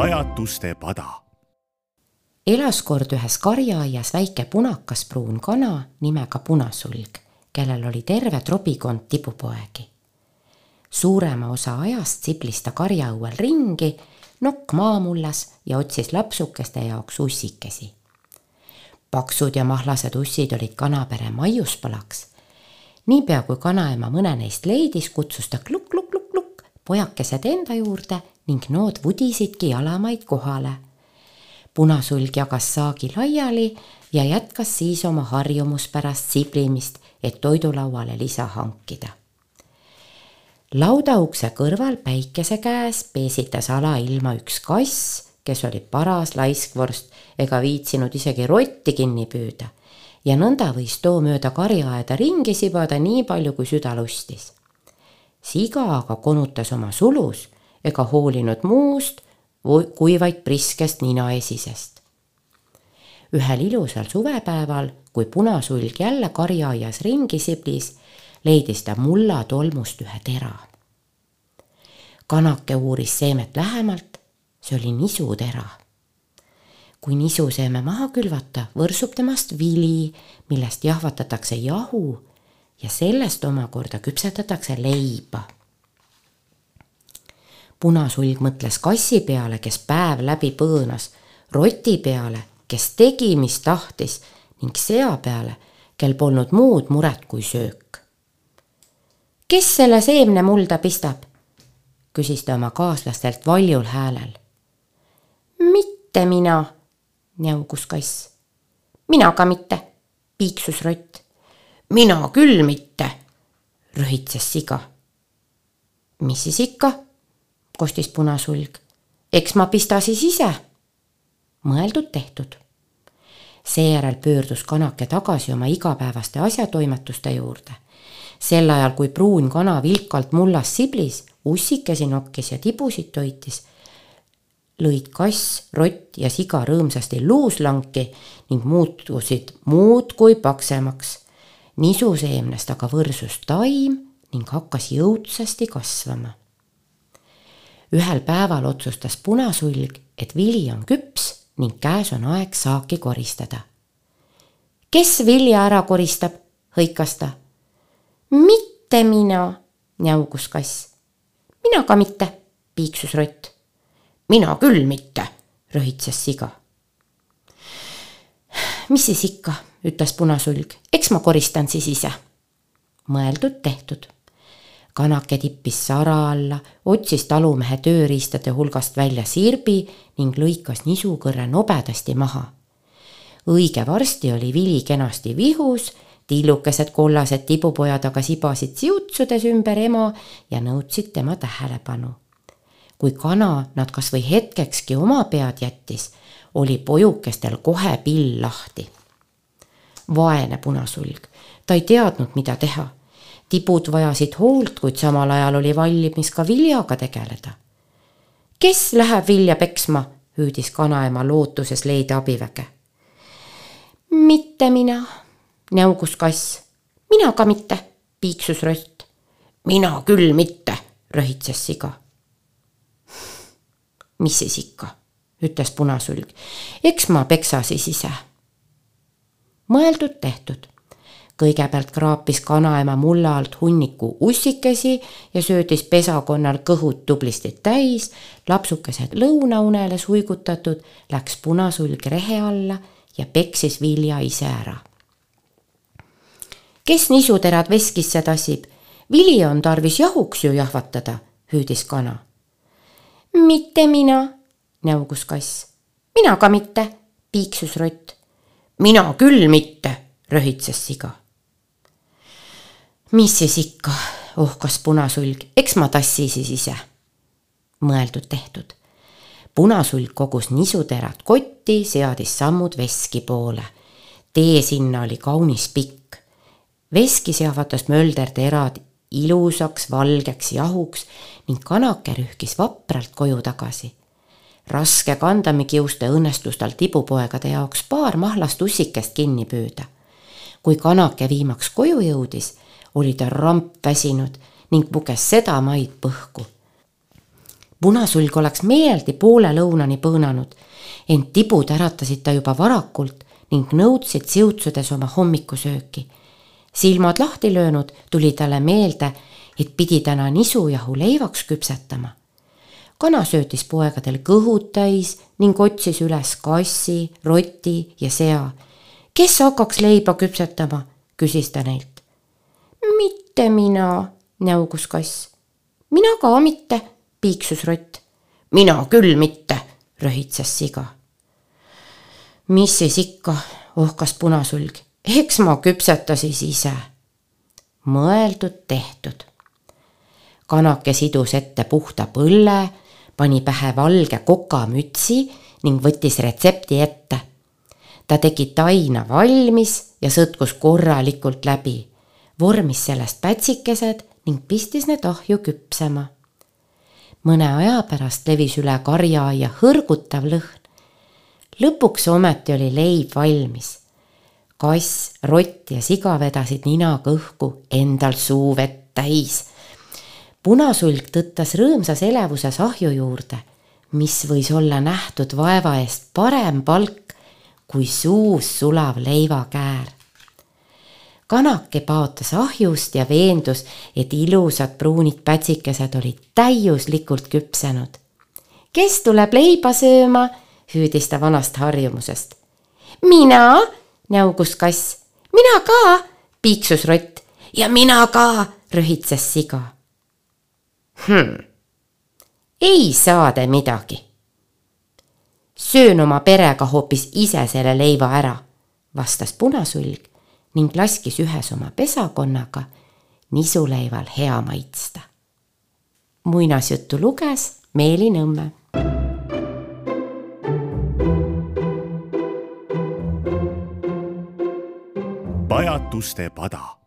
pajatuste pada. elas kord ühes karjaaias väike punakas pruun kana nimega Punasulg, kellel oli terve trobikond tibupoegi. suurema osa ajast siblis ta karjaõuel ringi, nokk maamullas ja otsis lapsukeste jaoks ussikesi. paksud ja mahlased ussid olid kanapere maiuspalaks niipea kui kanaema mõne neist leidis, kutsus ta klukk-klukk-klukk-klukk pojakesed enda juurde ning nood vudisidki jalamaid kohale. punasulg jagas saagi laiali ja jätkas siis oma harjumuspärast siblimist, et toidulauale lisa hankida. laudaukse kõrval päikese käes peesitas alailma üks kass, kes oli paras laiskvorst ega viitsinud isegi rotti kinni püüda ja nõnda võis too mööda karjaaeda ringi sibada nii palju, kui süda lustis. siga aga konutas oma sulus ega hoolinud muust kui vaid priskest ninaesisest. ühel ilusal suvepäeval, kui punasulg jälle karjaaias ringi siblis, leidis ta mulla tolmust ühe tera. kanake uuris seemet lähemalt, see oli nisutera kui nisuseeme maha külvata, võrsub temast vili, millest jahvatatakse jahu ja sellest omakorda küpsetatakse leiba. Punasulg mõtles kassi peale, kes päev läbi põõnas, roti peale, kes tegi, mis tahtis ning sea peale, kel polnud muud muret kui söök. kes selle seemne mulda pistab? küsis ta oma kaaslastelt valjul häälel. mitte mina njaugus kass. mina ka mitte, piiksus rott. mina küll mitte, rõhitses siga. mis siis ikka, kostis punasulg. eks ma pista siis ise. mõeldud-tehtud. seejärel pöördus kanake tagasi oma igapäevaste asjatoimetuste juurde. sel ajal, kui pruun kana vilkalt mullas siblis, ussikesi nokkis ja tibusid toitis lõid kass, rott ja siga rõõmsasti luuslanki ning muutusid muudkui paksemaks. nisuseemnest aga võrsus taim ning hakkas jõudsasti kasvama. Ühel päeval otsustas punasulg, et vili on küps ning käes on aeg saaki koristada. kes vilja ära koristab, hõikas ta. mitte mina, njaugus kass. mina ka mitte, piiksus rott mina küll mitte, röhitses siga. mis siis ikka, ütles punasulg, eks ma koristan siis ise. mõeldud-tehtud. Kanake tippis sara alla, otsis talumehe tööriistade hulgast välja sirbi ning lõikas nisukõrre nobedasti maha. õige varsti oli vili kenasti vihus tillukesed kollased tibupojad aga sibasid siutsudes ümber ema ja nõudsid tema tähelepanu kui kana nad kas või hetkekski oma pead jättis, oli pojukestel kohe pill lahti. vaene punasulg, ta ei teadnud, mida teha. Tibud vajasid hoolt, kuid samal ajal oli valmis ka viljaga tegeleda. kes läheb vilja peksma, hüüdis kanaema lootuses leida abiväge. mitte mina, näugus kass. mina ka mitte, piiksus rott. mina küll mitte, röhitses siga mis siis ikka, ütles punasulg. eks ma peksa siis ise. mõeldud-tehtud. Kõigepealt kraapis kanaema mulla alt hunniku ussikesi ja söödis pesakonnal kõhud tublisti täis, lapsukesed lõunaunele suigutatud, läks punasulg rehe alla ja peksis vilja ise ära. kes nisuterad veskisse tassib? vili on tarvis jahuks ju jahvatada, hüüdis kana mitte mina, näugus kass. mina ka mitte, piiksus rott. mina küll mitte, röhitses siga. Mis siis ikka, ohkas punasulg, eks ma tassi siis ise. mõeldud-tehtud. punasulg kogus nisuterad kotti, seadis sammud veski poole. tee sinna oli kaunis pikk. veskis jahvatas mölder terad ilusaks valgeks jahuks ning kanake rühkis vapralt koju tagasi. raske kandamikiuste õnnestus tal tibupoegade jaoks paar mahlast ussikest kinni püüda. Kui kanake viimaks koju jõudis, oli ta ramp väsinud ning puges seda maid põhku. punasulg oleks meeldi poole lõunani põõnanud, ent tibud äratasid ta juba varakult ning nõudsid siutsudes oma hommikusööki. silmad lahti löönud, tuli talle meelde, et pidi täna nisujahu leivaks küpsetama. kana söötis poegadel kõhud täis ning otsis üles kassi, roti ja sea. Kes hakkaks leiba küpsetama, küsis ta neilt. mitte mina, näugus kass. mina ka mitte, piiksus rott. mina küll mitte, röhitses siga mis siis ikka, ohkas punasulg, eks ma küpseta siis ise. mõeldud-tehtud. kanake sidus ette puhta põlle, pani pähe valge kokamütsi ning võttis retsepti ette. Ta tegi taina valmis ja sõtkus korralikult läbi, vormis sellest pätsikesed ning pistis need ahju küpsema. mõne aja pärast levis üle karjaaia hõrgutav lõhn lõpuks ometi oli leib valmis. kass, rott ja siga vedasid ninaga õhku endal suu vett täis. punasulg tõttas rõõmsas elevuses ahju juurde, mis võis olla nähtud vaeva eest parem palk kui suus sulav leivakäär. kanake paotas ahjust ja veendus, et ilusad pruunid pätsikesed olid täiuslikult küpsenud. kes tuleb leiba sööma? hüüdis ta vanast harjumusest. mina, näugus kass. mina ka, piiksus rott. ja mina ka, rühitses siga. Hmm. ei saa te midagi. Söön oma perega hoopis ise selle leiva ära, vastas punasulg ning laskis ühes oma pesakonnaga nisuleival hea maitsta. muinasjuttu luges Meeli Nõmme pajatuste pada